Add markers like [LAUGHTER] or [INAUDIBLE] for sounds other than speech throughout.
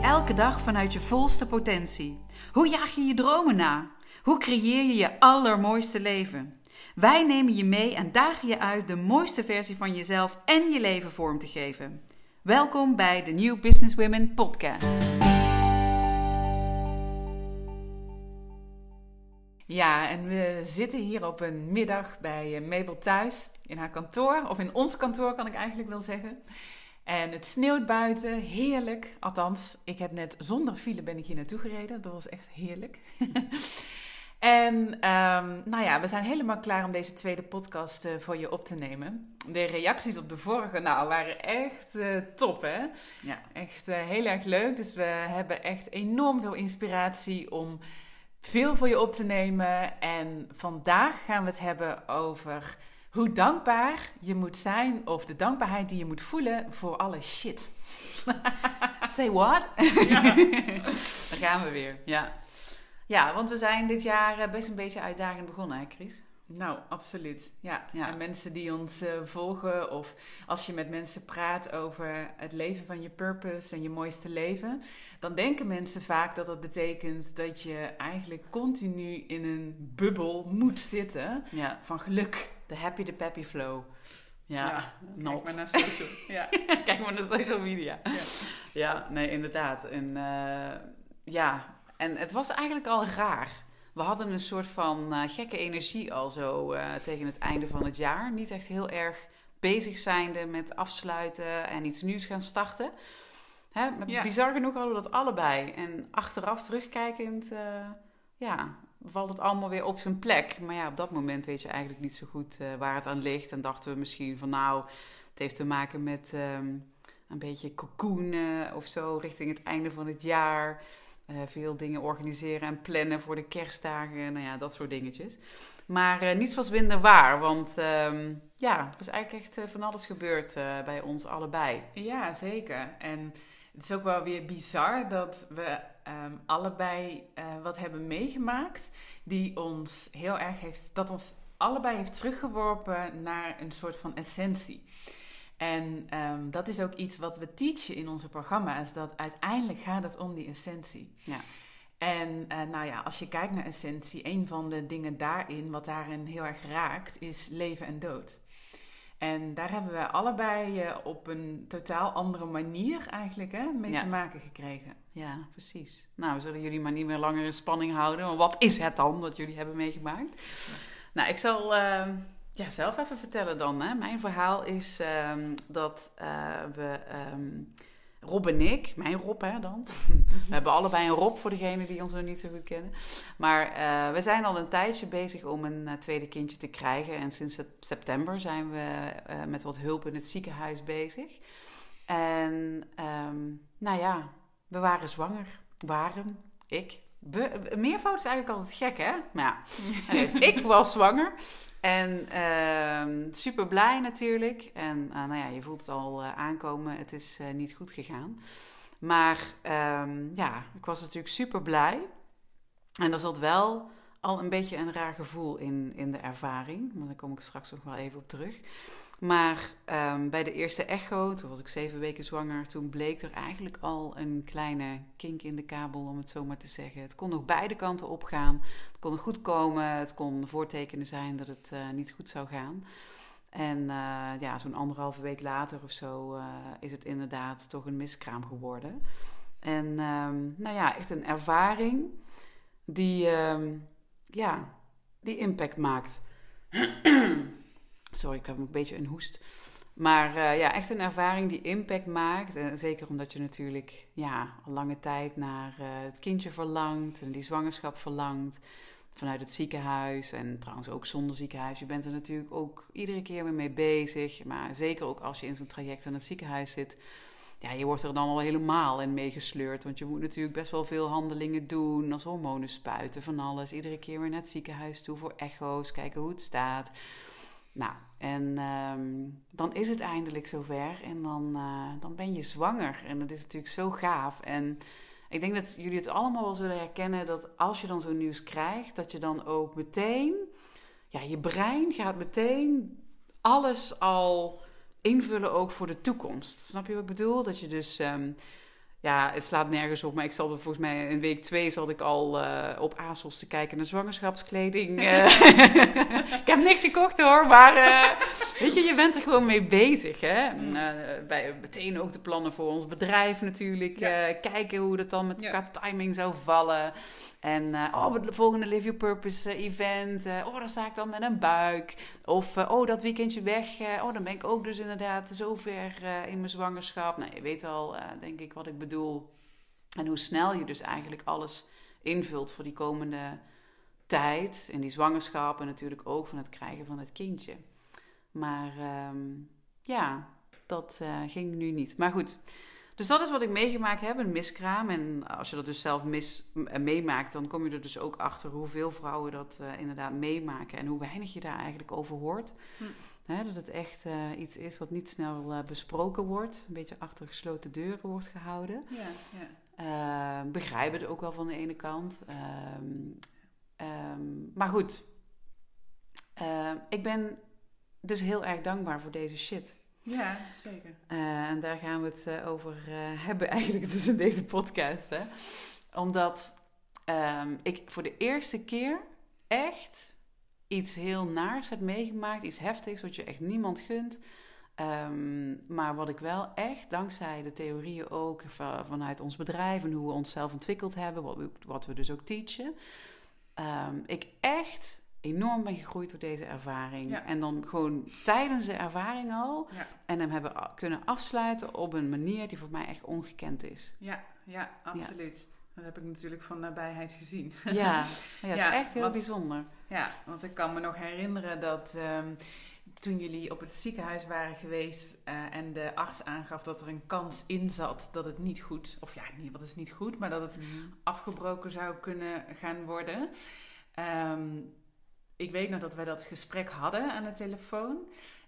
elke dag vanuit je volste potentie? Hoe jaag je je dromen na? Hoe creëer je je allermooiste leven? Wij nemen je mee en dagen je uit de mooiste versie van jezelf en je leven vorm te geven. Welkom bij de New Business Women podcast. Ja, en we zitten hier op een middag bij eh, Mabel thuis in haar kantoor, of in ons kantoor kan ik eigenlijk wel zeggen. En het sneeuwt buiten, heerlijk. Althans, ik heb net zonder file ben ik hier naartoe gereden. Dat was echt heerlijk. [LAUGHS] en ehm, nou ja, we zijn helemaal klaar om deze tweede podcast uh, voor je op te nemen. De reacties op de vorige nou, waren echt uh, top, hè? Ja. Echt uh, heel erg leuk. Dus we hebben echt enorm veel inspiratie om veel voor je op te nemen. En vandaag gaan we het hebben over hoe dankbaar je moet zijn of de dankbaarheid die je moet voelen voor alle shit. [LAUGHS] Say what? [LAUGHS] Ja. [LAUGHS] Daar gaan we weer. Ja. ja, want we zijn dit jaar eh, best een beetje uitdagend begonnen, hè Chris? Nou, absoluut. Ja. ja. En mensen die ons uh, volgen of als je met mensen praat over het leven van je purpose en je mooiste leven, dan denken mensen vaak dat dat betekent dat je eigenlijk continu in een bubbel moet zitten ja. van geluk. De happy, the peppy flow. Ja, ja kijk maar naar social, ja. [LAUGHS] kijk maar naar social media. Ja, ja nee, inderdaad. En uh, ja, en het was eigenlijk al raar we hadden een soort van uh, gekke energie al zo uh, tegen het einde van het jaar. Niet echt heel erg bezig zijnde met afsluiten en iets nieuws gaan starten. Hè, ja. Bizar genoeg hadden we dat allebei. En achteraf terugkijkend, ja, valt het allemaal weer op zijn plek. Maar ja, op dat moment weet je eigenlijk niet zo goed waar het aan ligt. En dachten we misschien van nou, het heeft te maken met um, een beetje cocoonen of zo richting het einde van het jaar. Uh, veel dingen organiseren en plannen voor de kerstdagen. Nou ja, dat soort dingetjes. Maar uh, niets was minder waar. Want uh, ja, er is eigenlijk echt van alles gebeurd bij ons allebei. Ja, zeker. En het is ook wel weer bizar dat we um, allebei wat hebben meegemaakt. Die ons heel erg heeft, dat ons allebei heeft teruggeworpen naar een soort van essentie. En um, dat is ook iets wat we teachen in onze programma's. Dat uiteindelijk gaat het om die essentie. Ja. En uh, nou ja, als je kijkt naar essentie, een van de dingen daarin, wat daarin heel erg raakt, is leven en dood. En daar hebben we allebei uh, op een totaal andere manier eigenlijk hè, mee ja. te maken gekregen. Ja, precies. Nou, we zullen jullie maar niet meer langer in spanning houden. Maar wat is het dan wat jullie hebben meegemaakt? Nou, ik zal... Uh, ja, zelf even vertellen dan. Hè. Mijn verhaal is um, dat uh, we, um, Rob en ik, mijn Rob hè dan. [LAUGHS] we hebben allebei een Rob voor degenen die ons nog niet zo goed kennen. Maar uh, we zijn al een tijdje bezig om een uh, tweede kindje te krijgen. En sinds september zijn we met wat hulp in het ziekenhuis bezig. En um, nou ja, we waren zwanger. Waren, ik. Be meervoud is eigenlijk altijd gek, hè? Maar ja, [LAUGHS] dus ik was zwanger. En uh, super blij natuurlijk. En uh, nou ja, je voelt het al uh, aankomen. Het is uh, niet goed gegaan. Maar um, ja, ik was natuurlijk super blij. En er zat wel al een beetje een raar gevoel in, in de ervaring. Maar daar kom ik straks nog wel even op terug. Maar um, bij de eerste echo, toen was ik zeven weken zwanger, toen bleek er eigenlijk al een kleine kink in de kabel, om het zo maar te zeggen. Het kon nog beide kanten opgaan. Het kon goed komen, het kon voortekenen zijn dat het uh, niet goed zou gaan. En uh, ja, zo'n anderhalve week later of zo uh, is het inderdaad toch een miskraam geworden. En um, nou ja, echt een ervaring die, um, ja, die impact maakt. [CLEARS THROAT] Sorry, ik heb een beetje een hoest. Maar uh, ja, echt een ervaring die impact maakt. En zeker omdat je natuurlijk ja, al lange tijd naar uh, het kindje verlangt en die zwangerschap verlangt. Vanuit het ziekenhuis en trouwens ook zonder ziekenhuis. Je bent er natuurlijk ook iedere keer weer mee bezig. Maar zeker ook als je in zo'n traject aan het ziekenhuis zit. Ja, je wordt er dan al helemaal in meegesleurd. Want je moet natuurlijk best wel veel handelingen doen. Als hormonen spuiten, van alles. Iedere keer weer naar het ziekenhuis toe voor echo's. Kijken hoe het staat. Nou, en um, dan is het eindelijk zover en dan, uh, dan ben je zwanger. En dat is natuurlijk zo gaaf. En ik denk dat jullie het allemaal wel zullen herkennen dat als je dan zo'n nieuws krijgt, dat je dan ook meteen, ja, je brein gaat meteen alles al invullen ook voor de toekomst. Snap je wat ik bedoel? Dat je dus um, ja, het slaat nergens op. Maar ik zat er volgens mij in week twee zat ik al uh, op ASOS te kijken naar zwangerschapskleding. [LAUGHS] [LAUGHS] ik heb niks gekocht hoor, maar weet je, je bent er gewoon mee bezig. Hè? Mm. bij, meteen ook de plannen voor ons bedrijf natuurlijk. kijken hoe dat dan met elkaar timing zou vallen. En uh, oh, het volgende Live Your Purpose event. Oh, dan sta ik dan met een buik. Of oh, dat weekendje weg. oh, dan ben ik ook dus inderdaad zo ver in mijn zwangerschap. Nou, je weet al, denk ik, wat ik bedoel. En hoe snel je dus eigenlijk alles invult voor die komende tijd. In die zwangerschap en natuurlijk ook van het krijgen van het kindje. Maar um, ja, dat ging nu niet. Maar goed. Dus dat is wat ik meegemaakt heb, een miskraam. En als je dat dus zelf mis, eh, meemaakt, dan kom je er dus ook achter hoeveel vrouwen dat uh, inderdaad meemaken. En hoe weinig je daar eigenlijk over hoort. Hm. dat het echt uh, iets is wat niet snel uh, besproken wordt. Een beetje achter gesloten deuren wordt gehouden. Ja, ja. begrijp het ook wel van de ene kant. Um, maar goed, ik ben dus heel erg dankbaar voor deze shit. Ja, zeker. Uh, en daar gaan we het uh, over uh, hebben [LAUGHS] eigenlijk dus in deze podcast. Hè? Omdat um, ik voor de eerste keer echt iets heel naars heb meegemaakt. Iets heftigs wat je echt niemand gunt. Um, maar wat ik wel echt, dankzij de theorieën ook vanuit ons bedrijf en hoe we onszelf ontwikkeld hebben, wat we, wat we dus ook teachen, um, ik echt enorm ben gegroeid door deze ervaring. En dan gewoon tijdens de ervaring al. Ja. En hem hebben kunnen afsluiten op een manier die voor mij echt ongekend is. Ja, ja absoluut. Dat heb ik natuurlijk van nabijheid gezien. Ja, ja, [LAUGHS] het is echt heel bijzonder. Ja, want ik kan me nog herinneren dat ehm, toen jullie op het ziekenhuis waren geweest uh, en de arts aangaf dat er een kans in zat dat het niet goed, of ja, niet, wat is niet goed, maar dat het mhm. afgebroken zou kunnen gaan worden. Um, ik weet nog dat wij dat gesprek hadden aan de telefoon.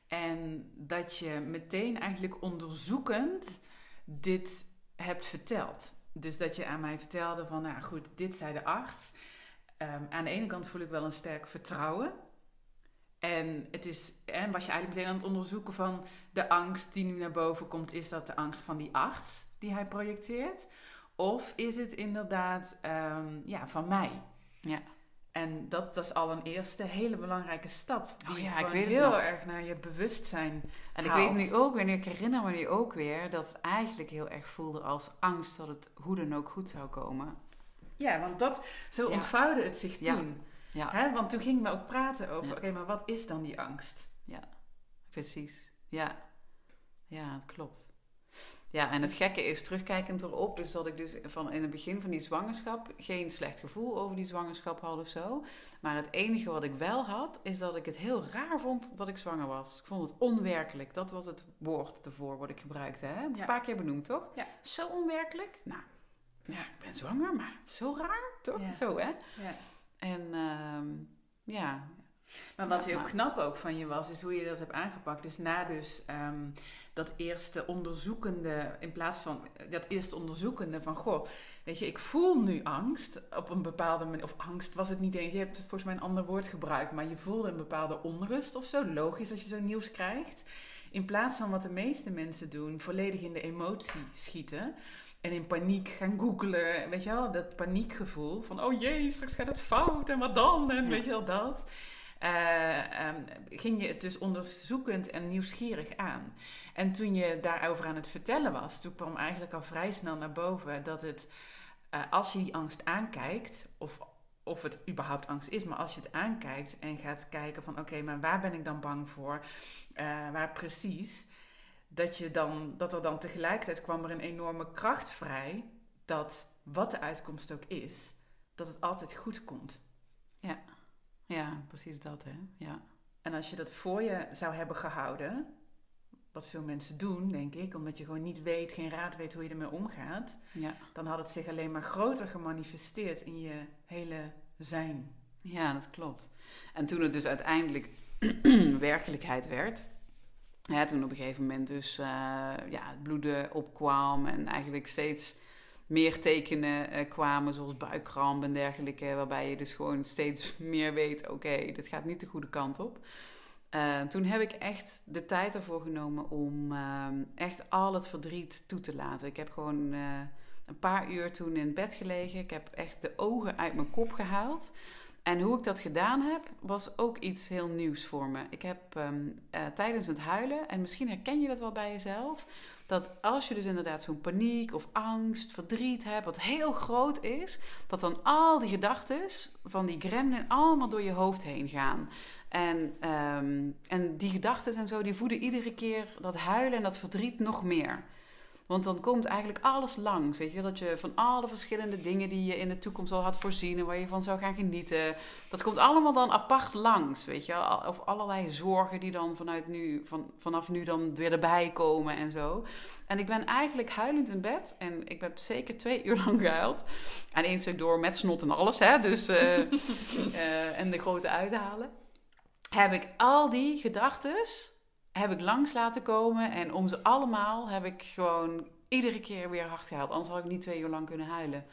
En dat je meteen eigenlijk onderzoekend dit hebt verteld. Dus dat je aan mij vertelde van, nou goed, dit zei de arts. Um, aan de ene kant voel ik wel een sterk vertrouwen. En, het is, en was je eigenlijk meteen aan het onderzoeken van de angst die nu naar boven komt. Is dat de angst van die arts die hij projecteert? Of is het inderdaad um, ja, van mij? Ja. En dat, dat is al een eerste hele belangrijke stap. Die oh ja, ik weet heel erg naar je bewustzijn En ik weet nu ook, en ik herinner me nu ook weer, dat het eigenlijk heel erg voelde als angst dat het hoe dan ook goed zou komen. Ja, want dat, zo ontvouwde het zich toen. Ja. Hè? Want toen gingen we ook praten over, oké, maar wat is dan die angst? Ja, precies. Ja, ja, het klopt. Ja, en het gekke is, terugkijkend erop, is dat ik dus van in het begin van die zwangerschap geen slecht gevoel over die zwangerschap had of zo. Maar het enige wat ik wel had, is dat ik het heel raar vond dat ik zwanger was. Ik vond het onwerkelijk. Dat was het woord ervoor wat ik gebruikte. Hè? Een paar keer benoemd, toch? Ja. Zo onwerkelijk. Nou, ja, ik ben zwanger, maar zo raar, toch? Zo, hè? Ja. En uh, ja, maar wat heel knap ook van je was, is hoe je dat hebt aangepakt. Dus na dus um, dat eerste onderzoekende, in plaats van dat eerste onderzoekende van, goh, weet je, ik voel nu angst op een bepaalde manier, of angst was het niet eens, je hebt volgens mij een ander woord gebruikt, maar je voelde een bepaalde onrust of zo, logisch als je zo nieuws krijgt. In plaats van wat de meeste mensen doen, volledig in de emotie schieten. En in paniek gaan googlen, weet je wel, dat paniekgevoel van, oh jee, straks gaat het fout en wat dan? En weet je wel, dat. Uh, ging je het dus onderzoekend en nieuwsgierig aan. En toen je daarover aan het vertellen was, toen kwam eigenlijk al vrij snel naar boven dat het, uh, als je die angst aankijkt, of, of het überhaupt angst is, maar als je het aankijkt en gaat kijken van oké, maar waar ben ik dan bang voor, uh, waar precies, dat, je dan, dat er dan tegelijkertijd kwam er een enorme kracht vrij dat wat de uitkomst ook is, dat het altijd goed komt. Ja. Ja, precies dat, hè? Ja. En als je dat voor je zou hebben gehouden, wat veel mensen doen, denk ik, omdat je gewoon niet weet, geen raad weet hoe je ermee omgaat, ja. dan had het zich alleen maar groter gemanifesteerd in je hele zijn. Ja, dat klopt. En toen het dus uiteindelijk [CLEARS THROAT] werkelijkheid werd, ja, toen op een gegeven moment dus uh, ja, het bloeden opkwam en eigenlijk steeds meer tekenen uh, kwamen, zoals buikkramp en dergelijke, waarbij je dus gewoon steeds [LAUGHS] meer weet: oké, dit gaat niet de goede kant op. Uh, toen heb ik echt de tijd ervoor genomen om uh, echt al het verdriet toe te laten. Ik heb gewoon uh, een paar uur toen in bed gelegen. Ik heb echt de ogen uit mijn kop gehaald. En hoe ik dat gedaan heb, was ook iets heel nieuws voor me. Ik heb ehm, eh, tijdens het huilen, en misschien herken je dat wel bij jezelf, dat als je dus inderdaad zo'n paniek of angst, verdriet hebt, wat heel groot is, dat dan al die gedachten van die gremlin allemaal door je hoofd heen gaan. En, ehm, en die gedachten en zo, die voeden iedere keer dat huilen en dat verdriet nog meer. Want dan komt eigenlijk alles langs. Weet je, dat je van alle verschillende dingen die je in de toekomst al had voorzien en waar je van zou gaan genieten. Dat komt allemaal dan apart langs. Weet je, of allerlei zorgen die dan vanuit nu, van, vanaf nu dan weer erbij komen en zo. En ik ben eigenlijk huilend in bed. En ik heb zeker twee uur lang gehuild. En één stuk door met snot en alles, hè. Dus, uh, uh, [LAUGHS] en de grote uithalen. Heb ik al die gedachtes heb ik langs laten komen. En om ze allemaal heb ik gewoon iedere keer weer hard gehaald. Anders had ik niet twee uur lang kunnen huilen.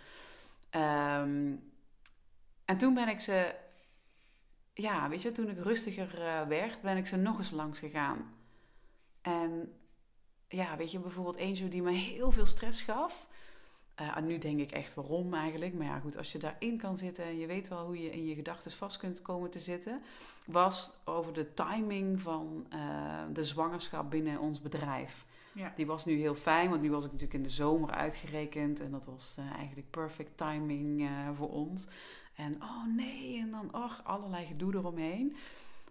Um, en toen ben ik ze... Ja, weet je, toen ik rustiger uh, werd, ben ik ze nog eens langs gegaan. En ja, weet je, bijvoorbeeld eentje die me heel veel stress gaf. Uh, en nu denk ik echt waarom eigenlijk. Maar ja, goed, als je daarin kan zitten en je weet wel hoe je in je gedachten vast kunt komen te zitten. Was over de timing van uh, de zwangerschap binnen ons bedrijf. Ja. Die was nu heel fijn, want nu was ik natuurlijk in de zomer uitgerekend. En dat was uh, eigenlijk perfect timing voor ons. En oh nee, en dan och, allerlei gedoe eromheen.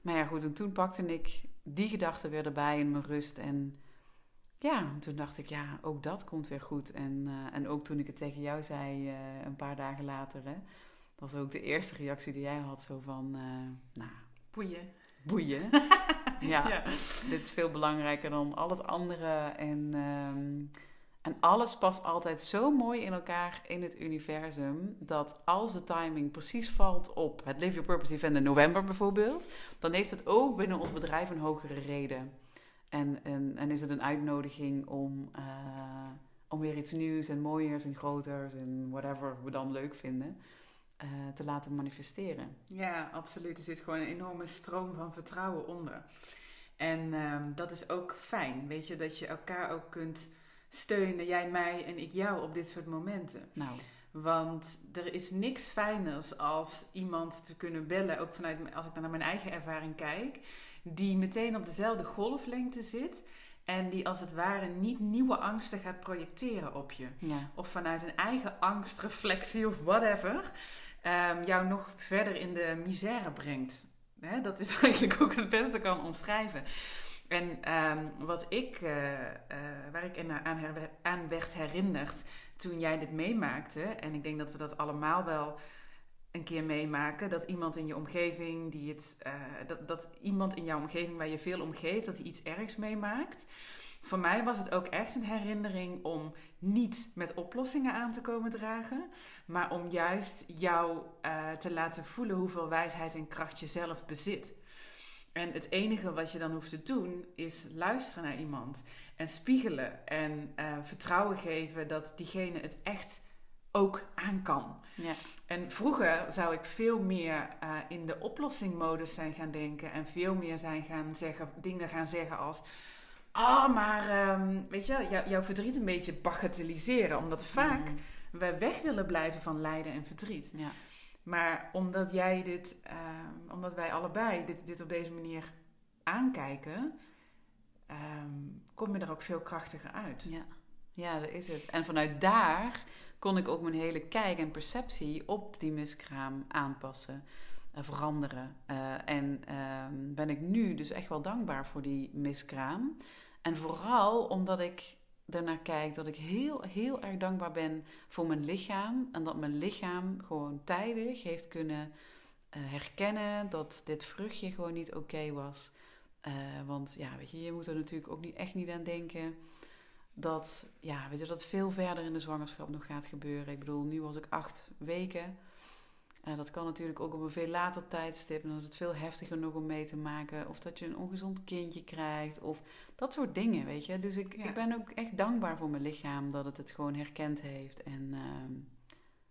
Maar ja, goed, en toen pakte ik die gedachten weer erbij in mijn rust. En ja, toen dacht ik, ja, ook dat komt weer goed. En, uh, en ook toen ik het tegen jou zei, uh, een paar dagen later, hè, was ook de eerste reactie die jij had, zo van, uh, nou... Boeien. Boeien. [LAUGHS] ja, ja, dit is veel belangrijker dan al het andere. En, um, en alles past altijd zo mooi in elkaar in het universum, dat als de timing precies valt op het Live Your Purpose Event in november bijvoorbeeld, dan heeft het ook binnen ons bedrijf een hogere reden. En, en, en is het een uitnodiging om, uh, om weer iets nieuws en mooiers en groters en whatever we dan leuk vinden. Uh, te laten manifesteren. Ja, absoluut. Er zit gewoon een enorme stroom van vertrouwen onder. En uh, dat is ook fijn, weet je, dat je elkaar ook kunt steunen, jij mij en ik jou op dit soort momenten. Nou. Want er is niks fijners als iemand te kunnen bellen, ook vanuit als ik naar mijn eigen ervaring kijk die meteen op dezelfde golflengte zit. En die als het ware niet nieuwe angsten gaat projecteren op je. Ja. Of vanuit een eigen angstreflectie of whatever. Um, jou nog verder in de misère brengt. Hè, dat is [LAUGHS] eigenlijk ook het beste kan omschrijven. En um, wat ik, uh, uh, waar ik aan, aan werd herinnerd toen jij dit meemaakte. En ik denk dat we dat allemaal wel een keer meemaken dat iemand in je omgeving die het, uh, dat, dat iemand in jouw omgeving waar je veel om geeft, dat hij iets ergs meemaakt. Voor mij was het ook echt een herinnering om niet met oplossingen aan te komen dragen, maar om juist jou uh, te laten voelen hoeveel wijsheid en kracht je zelf bezit. En het enige wat je dan hoeft te doen is luisteren naar iemand en spiegelen en uh, vertrouwen geven dat diegene het echt ook aan kan. Ja. En vroeger zou ik veel meer uh, in de oplossingmodus zijn gaan denken en veel meer zijn gaan zeggen, dingen gaan zeggen als. Ah, oh, maar um, weet je, jou, jouw verdriet een beetje bagatelliseren. Omdat vaak mm. we weg willen blijven van lijden en verdriet. Ja. Maar omdat jij dit, uh, omdat wij allebei dit, dit op deze manier aankijken, um, kom je er ook veel krachtiger uit. Ja. ja, dat is het. En vanuit daar kon ik ook mijn hele kijk en perceptie op die miskraam aanpassen, uh, veranderen. Uh, en uh, ben ik nu dus echt wel dankbaar voor die miskraam. En vooral omdat ik ernaar kijk dat ik heel, heel erg dankbaar ben voor mijn lichaam. En dat mijn lichaam gewoon tijdig heeft kunnen eh, herkennen dat dit vruchtje gewoon niet oké was. want ja, weet je, je moet er natuurlijk ook niet, echt niet aan denken dat, ja, weet je, dat veel verder in de zwangerschap nog gaat gebeuren. Ik bedoel, nu was ik acht weken. Uh, dat kan natuurlijk ook op een veel later tijdstip. En dan is het veel heftiger nog om mee te maken. Of dat je een ongezond kindje krijgt. Of dat soort dingen, weet je. Dus ik, ja. ik ben ook echt dankbaar voor mijn lichaam dat het het gewoon herkend heeft. En uh,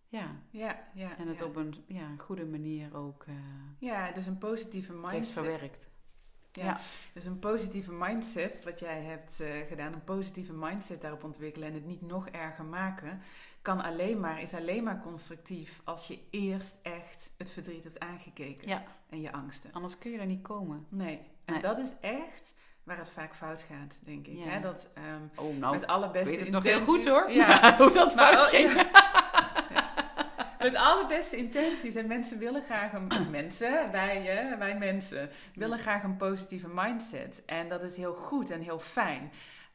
ja. Ja, ja. En het ja. op een ja, goede manier ook uh, ja, dus een positieve mindset. heeft verwerkt. Ja. Dus een positieve mindset, wat jij hebt uh, gedaan, een positieve mindset daarop ontwikkelen en het niet nog erger maken, kan alleen maar, is alleen maar constructief als je eerst echt het verdriet hebt aangekeken. Ja. En je angsten. Anders kun je daar niet komen. Nee. En dat is echt waar het vaak fout gaat, denk ik. Ja. Hè? Dat, um, oh, nou, met alle beste weet het nog heel goed hoor. Ja. [LAUGHS] hoe dat fout ging. [LAUGHS] Met alle beste intenties. En mensen willen graag een... Mensen, wij, hè, wij mensen, willen graag een positieve mindset. En dat is heel goed en heel fijn.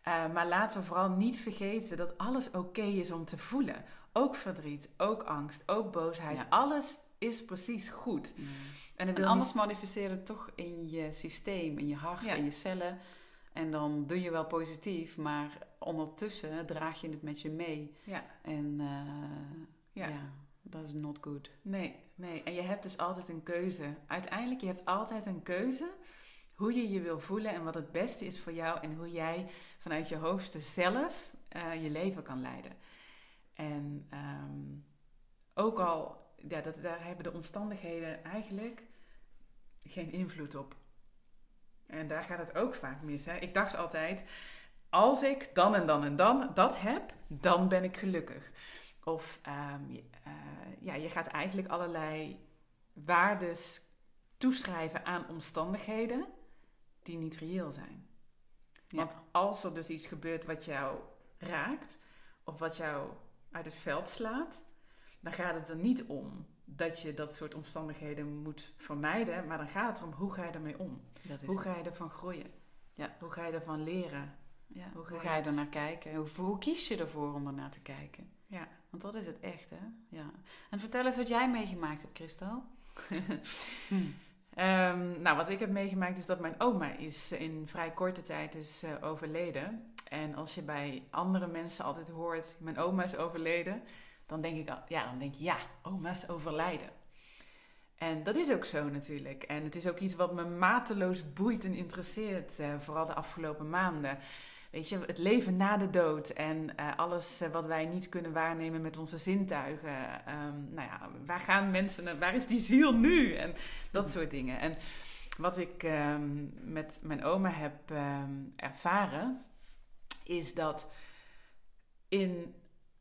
Uh, maar laten we vooral niet vergeten dat alles oké is om te voelen. Ook verdriet, ook angst, ook boosheid. Ja. Alles is precies goed. En, En anders niet- manifesteer het toch in je systeem, in je hart, Ja. in je cellen. En dan doe je wel positief, maar ondertussen draag je het met je mee. Ja, En eh, ja. ja, dat is not good. Nee, nee. En je hebt dus altijd een keuze. Uiteindelijk, je hebt altijd een keuze hoe je je wil voelen en wat het beste is voor jou en hoe jij vanuit je hoogste zelf eh, je leven kan leiden. En ehm, ook al, ja, dat, daar hebben de omstandigheden eigenlijk geen invloed op. En daar gaat het ook vaak mis. Hè? Ik dacht altijd, als ik dan en dan en dan dat heb, dan ben ik gelukkig. Of eh, ja, je gaat eigenlijk allerlei waardes toeschrijven aan omstandigheden die niet reëel zijn. Ja. Want als er dus iets gebeurt wat jou raakt, of wat jou uit het veld slaat, dan gaat het er niet om dat je dat soort omstandigheden moet vermijden, maar dan gaat het erom hoe ga je ermee om? Hoe ga je ervan groeien? Ja. Hoe ga je ervan leren? Ja, Hoe ga je er naar kijken? Hoe, hoe kies je ervoor om ernaar te kijken? Ja. Want dat is het echt, hè? Ja. En vertel eens wat jij meegemaakt hebt, Christel. [LAUGHS] Ehm, nou, wat ik heb meegemaakt is dat mijn oma is in vrij korte tijd is eh, overleden. En als je bij andere mensen altijd hoort, mijn oma is overleden, dan denk ik, al- ja, dan denk je, ja, oma's overlijden. En dat is ook zo natuurlijk. En het is ook iets wat me mateloos boeit en interesseert, eh, vooral de afgelopen maanden. Weet je, het leven na de dood en eh, alles eh, wat wij niet kunnen waarnemen met onze zintuigen. Ehm, nou ja, waar gaan mensen, naar- waar is die ziel nu? En dat soort dingen. En wat ik ehm, met mijn oma heb ehm, ervaren, is dat in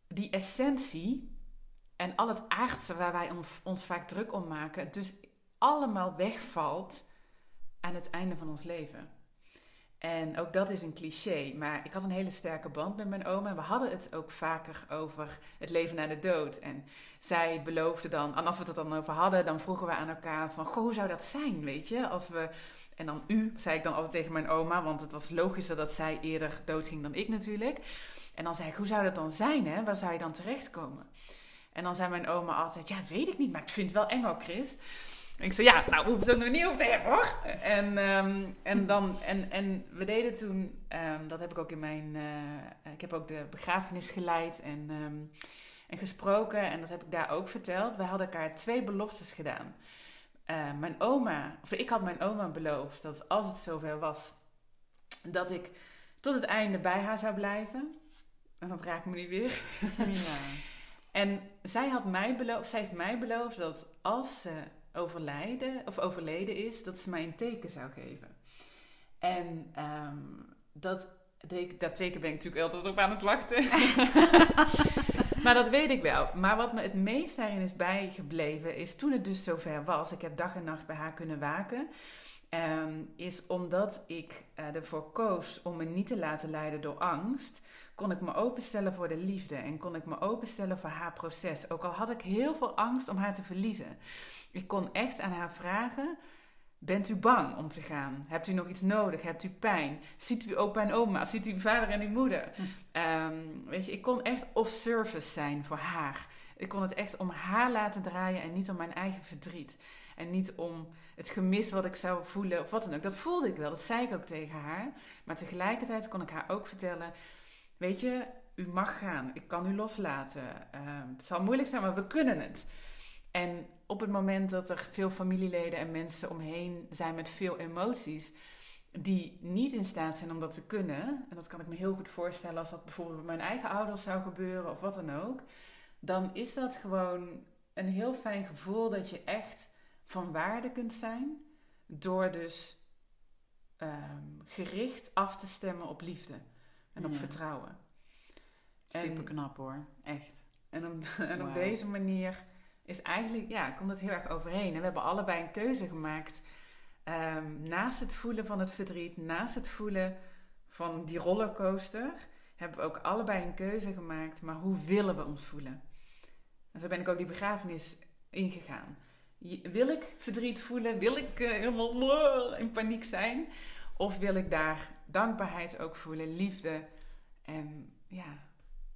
die essentie en al het aardse waar wij ons, vaak druk om maken, dus allemaal wegvalt aan het einde van ons leven. En ook dat is een cliché, maar ik had een hele sterke band met mijn oma. We hadden het ook vaker over het leven na de dood. En zij beloofde dan, en als we het dan over hadden, dan vroegen we aan elkaar van, goh, hoe zou dat zijn, weet je? Als we, en dan u, zei ik dan altijd tegen mijn oma, want het was logischer dat zij eerder doodging dan ik natuurlijk. En dan zei ik, hoe zou dat dan zijn, hè? Waar zou je dan terechtkomen? En dan zei mijn oma altijd, ja, weet ik niet, maar ik vind het wel eng al, Chris. En ik zei, ja, nou, hoeven het ook nog niet over te hebben, hoor. En, ehm, en, dan, en, en we deden toen, ehm, dat heb ik ook in mijn, eh, ik heb ook de begrafenis geleid en, ehm, en gesproken. En dat heb ik daar ook verteld. We hadden elkaar twee beloftes gedaan. Eh, mijn oma, of ik had mijn oma beloofd dat als het zover was, dat ik tot het einde bij haar zou blijven. En dat raakt me niet weer. Ja. [LAUGHS] En zij had mij beloofd, zij heeft mij beloofd dat als ze overlijden of overleden is, dat ze mij een teken zou geven. En ehm, dat, dat, teken ben ik natuurlijk altijd op aan het wachten. [LAUGHS] maar dat weet ik wel. Maar wat me het meest daarin is bijgebleven, is toen het dus zover was, ik heb dag en nacht bij haar kunnen waken, ehm, is omdat ik eh, ervoor koos om me niet te laten leiden door angst, kon ik me openstellen voor de liefde en kon ik me openstellen voor haar proces. Ook al had ik heel veel angst om haar te verliezen. Ik kon echt aan haar vragen: Bent u bang om te gaan? Hebt u nog iets nodig? Hebt u pijn? Ziet u opa en oma? Ziet u uw vader en uw moeder? Hm. Ehm, weet je, ik kon echt of service zijn voor haar. Ik kon het echt om haar laten draaien en niet om mijn eigen verdriet. En niet om het gemis wat ik zou voelen of wat dan ook. Dat voelde ik wel, dat zei ik ook tegen haar. Maar tegelijkertijd kon ik haar ook vertellen: Weet je, u mag gaan. Ik kan u loslaten. Ehm, het zal moeilijk zijn, maar we kunnen het. En op het moment dat er veel familieleden en mensen omheen zijn met veel emoties, die niet in staat zijn om dat te kunnen, en dat kan ik me heel goed voorstellen als dat bijvoorbeeld bij mijn eigen ouders zou gebeuren of wat dan ook, dan is dat gewoon een heel fijn gevoel dat je echt van waarde kunt zijn door dus ehm, gericht af te stemmen op liefde en op Ja. vertrouwen. Super knap hoor, echt. En, op, [LAUGHS] en op Wauw. deze manier is eigenlijk, ja, komt het heel erg overeen. En we hebben allebei een keuze gemaakt. ehm, naast het voelen van het verdriet, naast het voelen van die rollercoaster, hebben we ook allebei een keuze gemaakt. Maar hoe willen we ons voelen? En zo ben ik ook die begrafenis ingegaan. Wil ik verdriet voelen? Wil ik eh, helemaal in paniek zijn? Of wil ik daar dankbaarheid ook voelen, liefde en ja,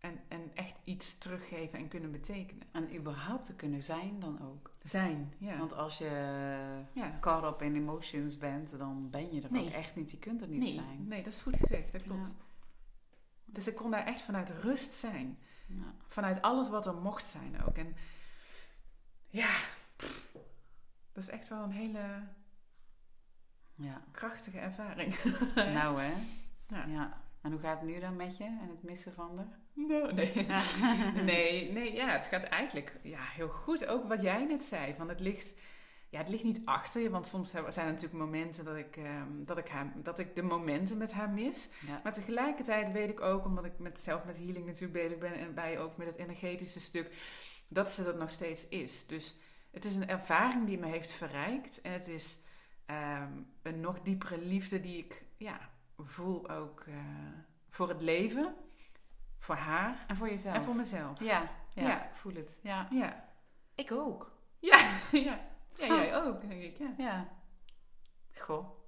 en, en echt iets teruggeven en kunnen betekenen. En überhaupt te kunnen zijn dan ook. Zijn, ja. Want als je ja. caught up in emotions bent, dan ben je er Nee. ook echt niet. Je kunt er niet Nee, zijn. nee, dat is goed gezegd, dat klopt. Ja. Dus ik kon daar echt vanuit rust zijn. Ja. Vanuit alles wat er mocht zijn ook. En ja, pff, dat is echt wel een hele ja. krachtige ervaring. [LAUGHS] Nou hè. Ja. Ja. En hoe gaat het nu dan met je en het missen van haar? No, [LAUGHS] nee. [LAUGHS] nee, nee, ja, het gaat eigenlijk ja, heel goed. Ook wat jij net zei, van het ligt, ja, het ligt niet achter je. Want soms zijn er natuurlijk momenten dat ik, ehm, dat, ik haar, dat ik de momenten met haar mis. Ja. Maar tegelijkertijd weet ik ook, omdat ik met, zelf met healing natuurlijk bezig ben en bij ook met het energetische stuk, dat ze dat nog steeds is. Dus het is een ervaring die me heeft verrijkt. En het is ehm, een nog diepere liefde die ik ja, voel ook eh, voor het leven, voor haar En voor jezelf? en voor mezelf. Ja, ja, voel het. Ja. Ja, Ik ook. ja, [LAUGHS] ja. ja jij ook, denk ik. Ja. Ja. Goh.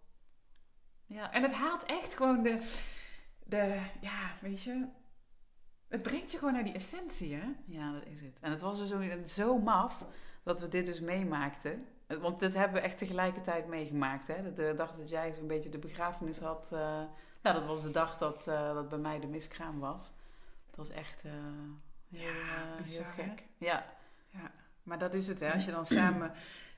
Ja. En het haalt echt gewoon de, de, ja, weet je, het brengt je gewoon naar die essentie, hè? Ja, dat is het. En het was dus zo, zo maf dat we dit dus meemaakten. Want dit hebben we echt tegelijkertijd meegemaakt. Hè? De dag dat jij zo'n beetje de begrafenis had. eh, nou, dat was de dag dat, eh, dat bij mij de miskraam was. Dat was echt eh, heel, Ja, bizar, heel hè? gek. Ja, Maar dat is het, hè? Als je dan samen...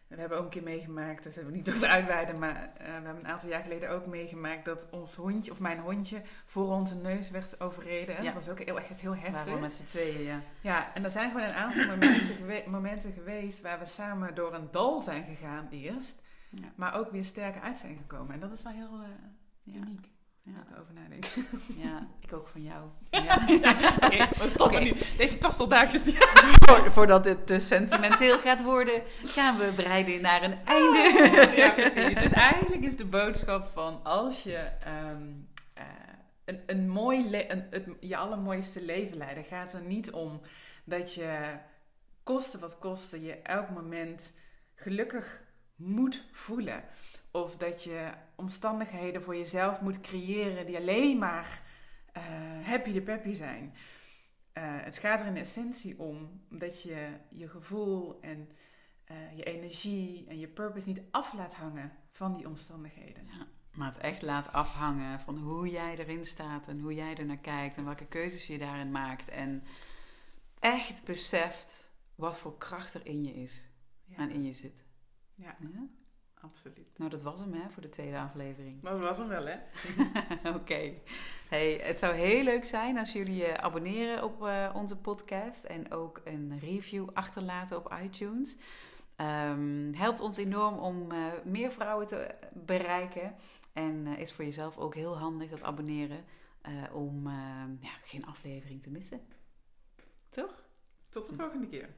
We hebben ook een keer meegemaakt, daar zullen we niet [LAUGHS] over uitweiden, maar eh, we hebben een aantal jaar geleden ook meegemaakt dat ons hondje, of mijn hondje, voor onze neus werd overreden. Ja. Dat was ook heel, echt heel heftig. wel met z'n tweeën, ja. Ja, en er zijn gewoon een aantal [CLEARS THROAT] momenten, gewe- momenten geweest waar we samen door een dal zijn gegaan eerst, Ja. maar ook weer sterker uit zijn gekomen. En dat is wel heel eh, uniek, Ja. ik over nadenk. [LAUGHS] ja, ik ook van jou. [LAUGHS] [LAUGHS] Oké, we stoppen nu. Deze die... Voor- Voordat dit te sentimenteel gaat worden, gaan we breiden naar een einde. ja, precies. Dus eigenlijk is de boodschap van als je ehm, eh, een, een mooi een, het, je allermooiste leven leiden, gaat er niet om dat je koste wat koste je elk moment gelukkig moet voelen. Of dat je omstandigheden voor jezelf moet creëren die alleen maar eh, happy de peppy zijn. Eh, het gaat er in essentie om dat je je gevoel en eh, je energie en je purpose niet af laat hangen van die omstandigheden. Maar het echt laat afhangen van hoe jij erin staat en hoe jij er naar kijkt en welke keuzes je daarin maakt. En echt beseft wat voor kracht er in je is Ja, en in je zit. ja Ja? Absoluut. Nou, dat was hem hè, voor de tweede aflevering. Maar dat was hem wel, hè? [LAUGHS] Oké. Hey, het zou heel leuk zijn als jullie je abonneren op eh, onze podcast en ook een review achterlaten op iTunes. Ehm, helpt ons enorm om eh, meer vrouwen te bereiken. En eh, is voor jezelf ook heel handig dat abonneren om eh, ja, geen aflevering te missen. Toch? Tot de volgende keer.